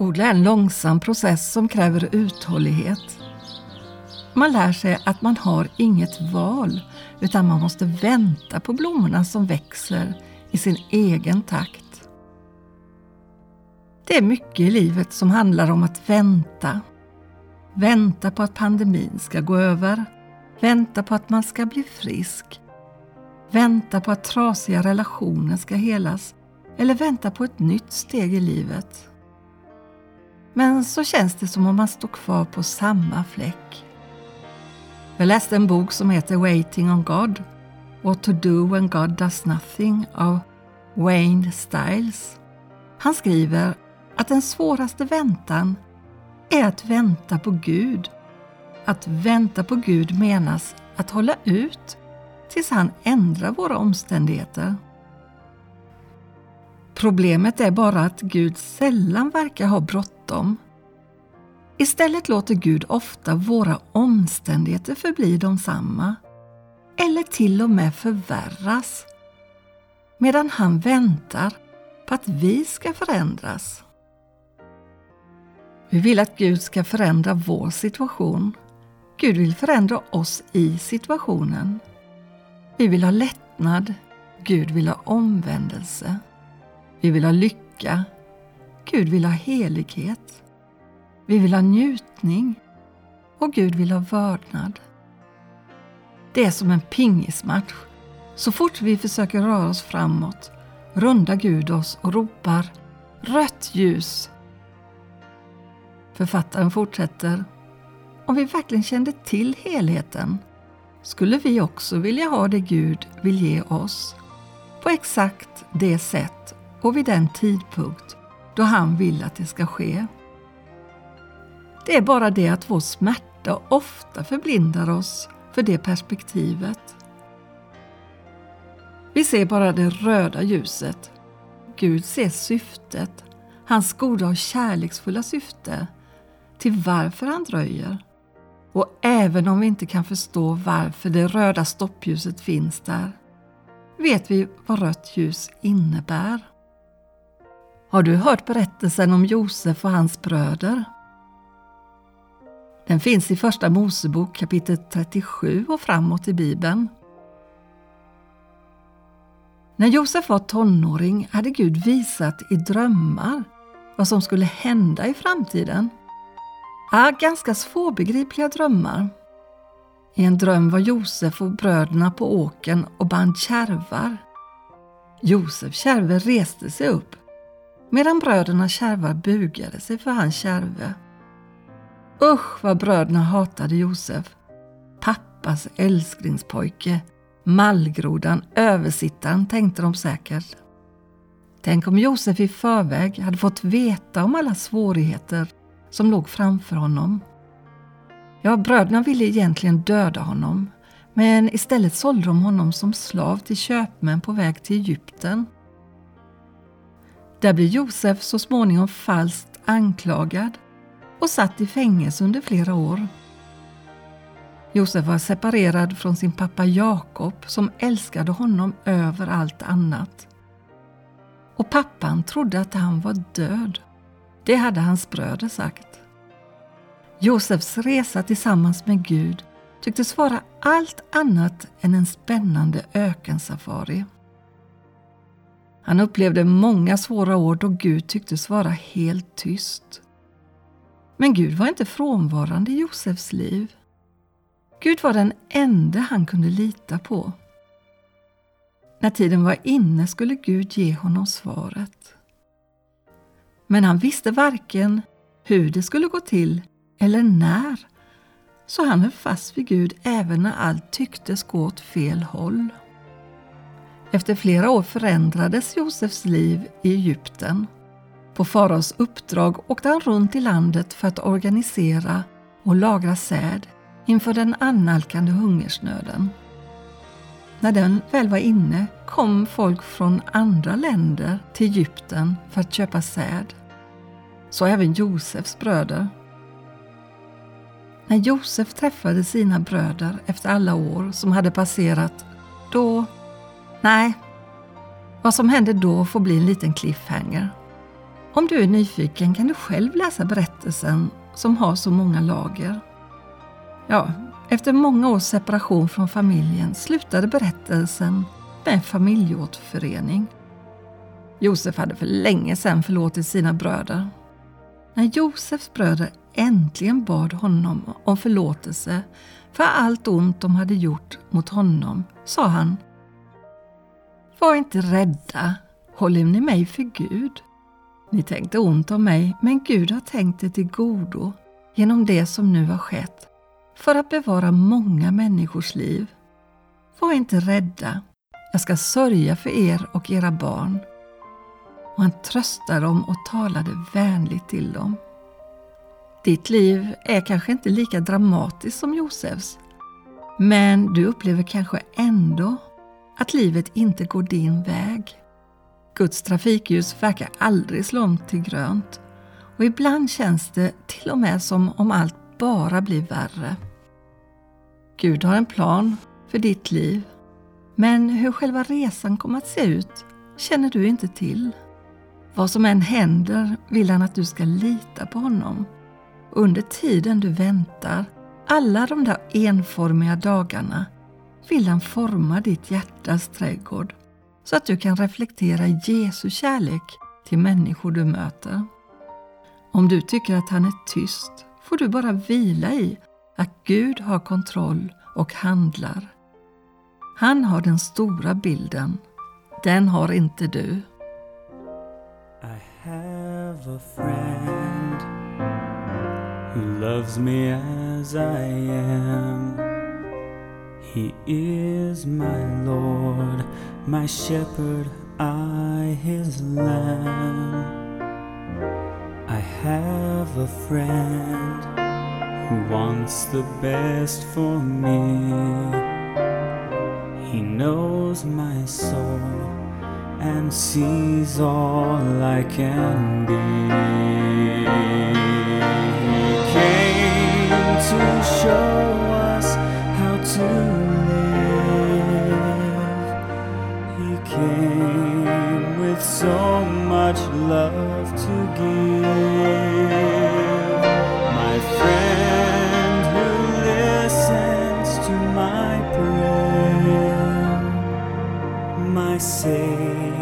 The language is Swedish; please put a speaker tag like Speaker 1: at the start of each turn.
Speaker 1: Odla är en långsam process som kräver uthållighet. Man lär sig att man har inget val utan man måste vänta på blommorna som växer i sin egen takt. Det är mycket i livet som handlar om att vänta. Vänta på att pandemin ska gå över. Vänta på att man ska bli frisk. Vänta på att trasiga relationer ska helas. Eller vänta på ett nytt steg i livet. Men så känns det som om man står kvar på samma fläck. Jag läste en bok som heter Waiting on God, What to do when God does nothing av Wayne Stiles. Han skriver att den svåraste väntan är att vänta på Gud. Att vänta på Gud menas att hålla ut tills han ändrar våra omständigheter. Problemet är bara att Gud sällan verkar ha bråttom. Istället låter Gud ofta våra omständigheter förbli de samma eller till och med förvärras medan han väntar på att vi ska förändras. Vi vill att Gud ska förändra vår situation. Gud vill förändra oss i situationen. Vi vill ha lättnad. Gud vill ha omvändelse. Vi vill ha lycka. Gud vill ha helighet. Vi vill ha njutning och Gud vill ha vördnad. Det är som en pingismatch. Så fort vi försöker röra oss framåt rundar Gud oss och ropar Rött ljus! Författaren fortsätter Om vi verkligen kände till helheten skulle vi också vilja ha det Gud vill ge oss på exakt det sätt och vid den tidpunkt då han vill att det ska ske. Det är bara det att vår smärta ofta förblindar oss för det perspektivet. Vi ser bara det röda ljuset. Gud ser syftet, hans goda och kärleksfulla syfte till varför han dröjer. Och även om vi inte kan förstå varför det röda stoppljuset finns där, vet vi vad rött ljus innebär. Har du hört berättelsen om Josef och hans bröder? Den finns i Första Mosebok kapitel 37 och framåt i Bibeln. När Josef var tonåring hade Gud visat i drömmar vad som skulle hända i framtiden. Ja, ganska svårbegripliga drömmar. I en dröm var Josef och bröderna på åken och band kärvar. Josef kärve reste sig upp medan bröderna kärvar bugade sig för hans kärve. Usch vad bröderna hatade Josef. Pappas älsklingspojke, mallgrodan, översittaren tänkte de säkert. Tänk om Josef i förväg hade fått veta om alla svårigheter som låg framför honom. Ja, bröderna ville egentligen döda honom, men istället sålde de honom som slav till köpmän på väg till Egypten. Där blir Josef så småningom falskt anklagad och satt i fängelse under flera år. Josef var separerad från sin pappa Jakob som älskade honom över allt annat. Och pappan trodde att han var död. Det hade hans bröder sagt. Josefs resa tillsammans med Gud tycktes vara allt annat än en spännande ökensafari. Han upplevde många svåra år då Gud tycktes vara helt tyst. Men Gud var inte frånvarande i Josefs liv. Gud var den enda han kunde lita på. När tiden var inne skulle Gud ge honom svaret. Men han visste varken hur det skulle gå till eller när, så han höll fast vid Gud även när allt tycktes gå åt fel håll. Efter flera år förändrades Josefs liv i Egypten. På faraos uppdrag åkte han runt i landet för att organisera och lagra säd inför den annalkande hungersnöden. När den väl var inne kom folk från andra länder till Egypten för att köpa säd. Så även Josefs bröder. När Josef träffade sina bröder efter alla år som hade passerat, då... Nej, vad som hände då får bli en liten cliffhanger. Om du är nyfiken kan du själv läsa berättelsen som har så många lager. Ja, efter många års separation från familjen slutade berättelsen med en familjeåterförening. Josef hade för länge sedan förlåtit sina bröder. När Josefs bröder äntligen bad honom om förlåtelse för allt ont de hade gjort mot honom sa han var inte rädda, håller ni mig för Gud? Ni tänkte ont om mig, men Gud har tänkt det till godo genom det som nu har skett, för att bevara många människors liv. Var inte rädda, jag ska sörja för er och era barn. Och han tröstade dem och talade vänligt till dem. Ditt liv är kanske inte lika dramatiskt som Josefs, men du upplever kanske ändå att livet inte går din väg. Guds trafikljus verkar aldrig slå om till grönt och ibland känns det till och med som om allt bara blir värre. Gud har en plan för ditt liv, men hur själva resan kommer att se ut känner du inte till. Vad som än händer vill han att du ska lita på honom. Under tiden du väntar, alla de där enformiga dagarna, vill han forma ditt hjärtas trädgård så att du kan reflektera Jesu kärlek till människor du möter. Om du tycker att han är tyst får du bara vila i att Gud har kontroll och handlar. Han har den stora bilden. Den har inte du.
Speaker 2: I have a friend who loves me as I am. He is my Lord, my shepherd, I his lamb. I have a friend who wants the best for me. He knows my soul and sees all I can be. He came to show esquecer.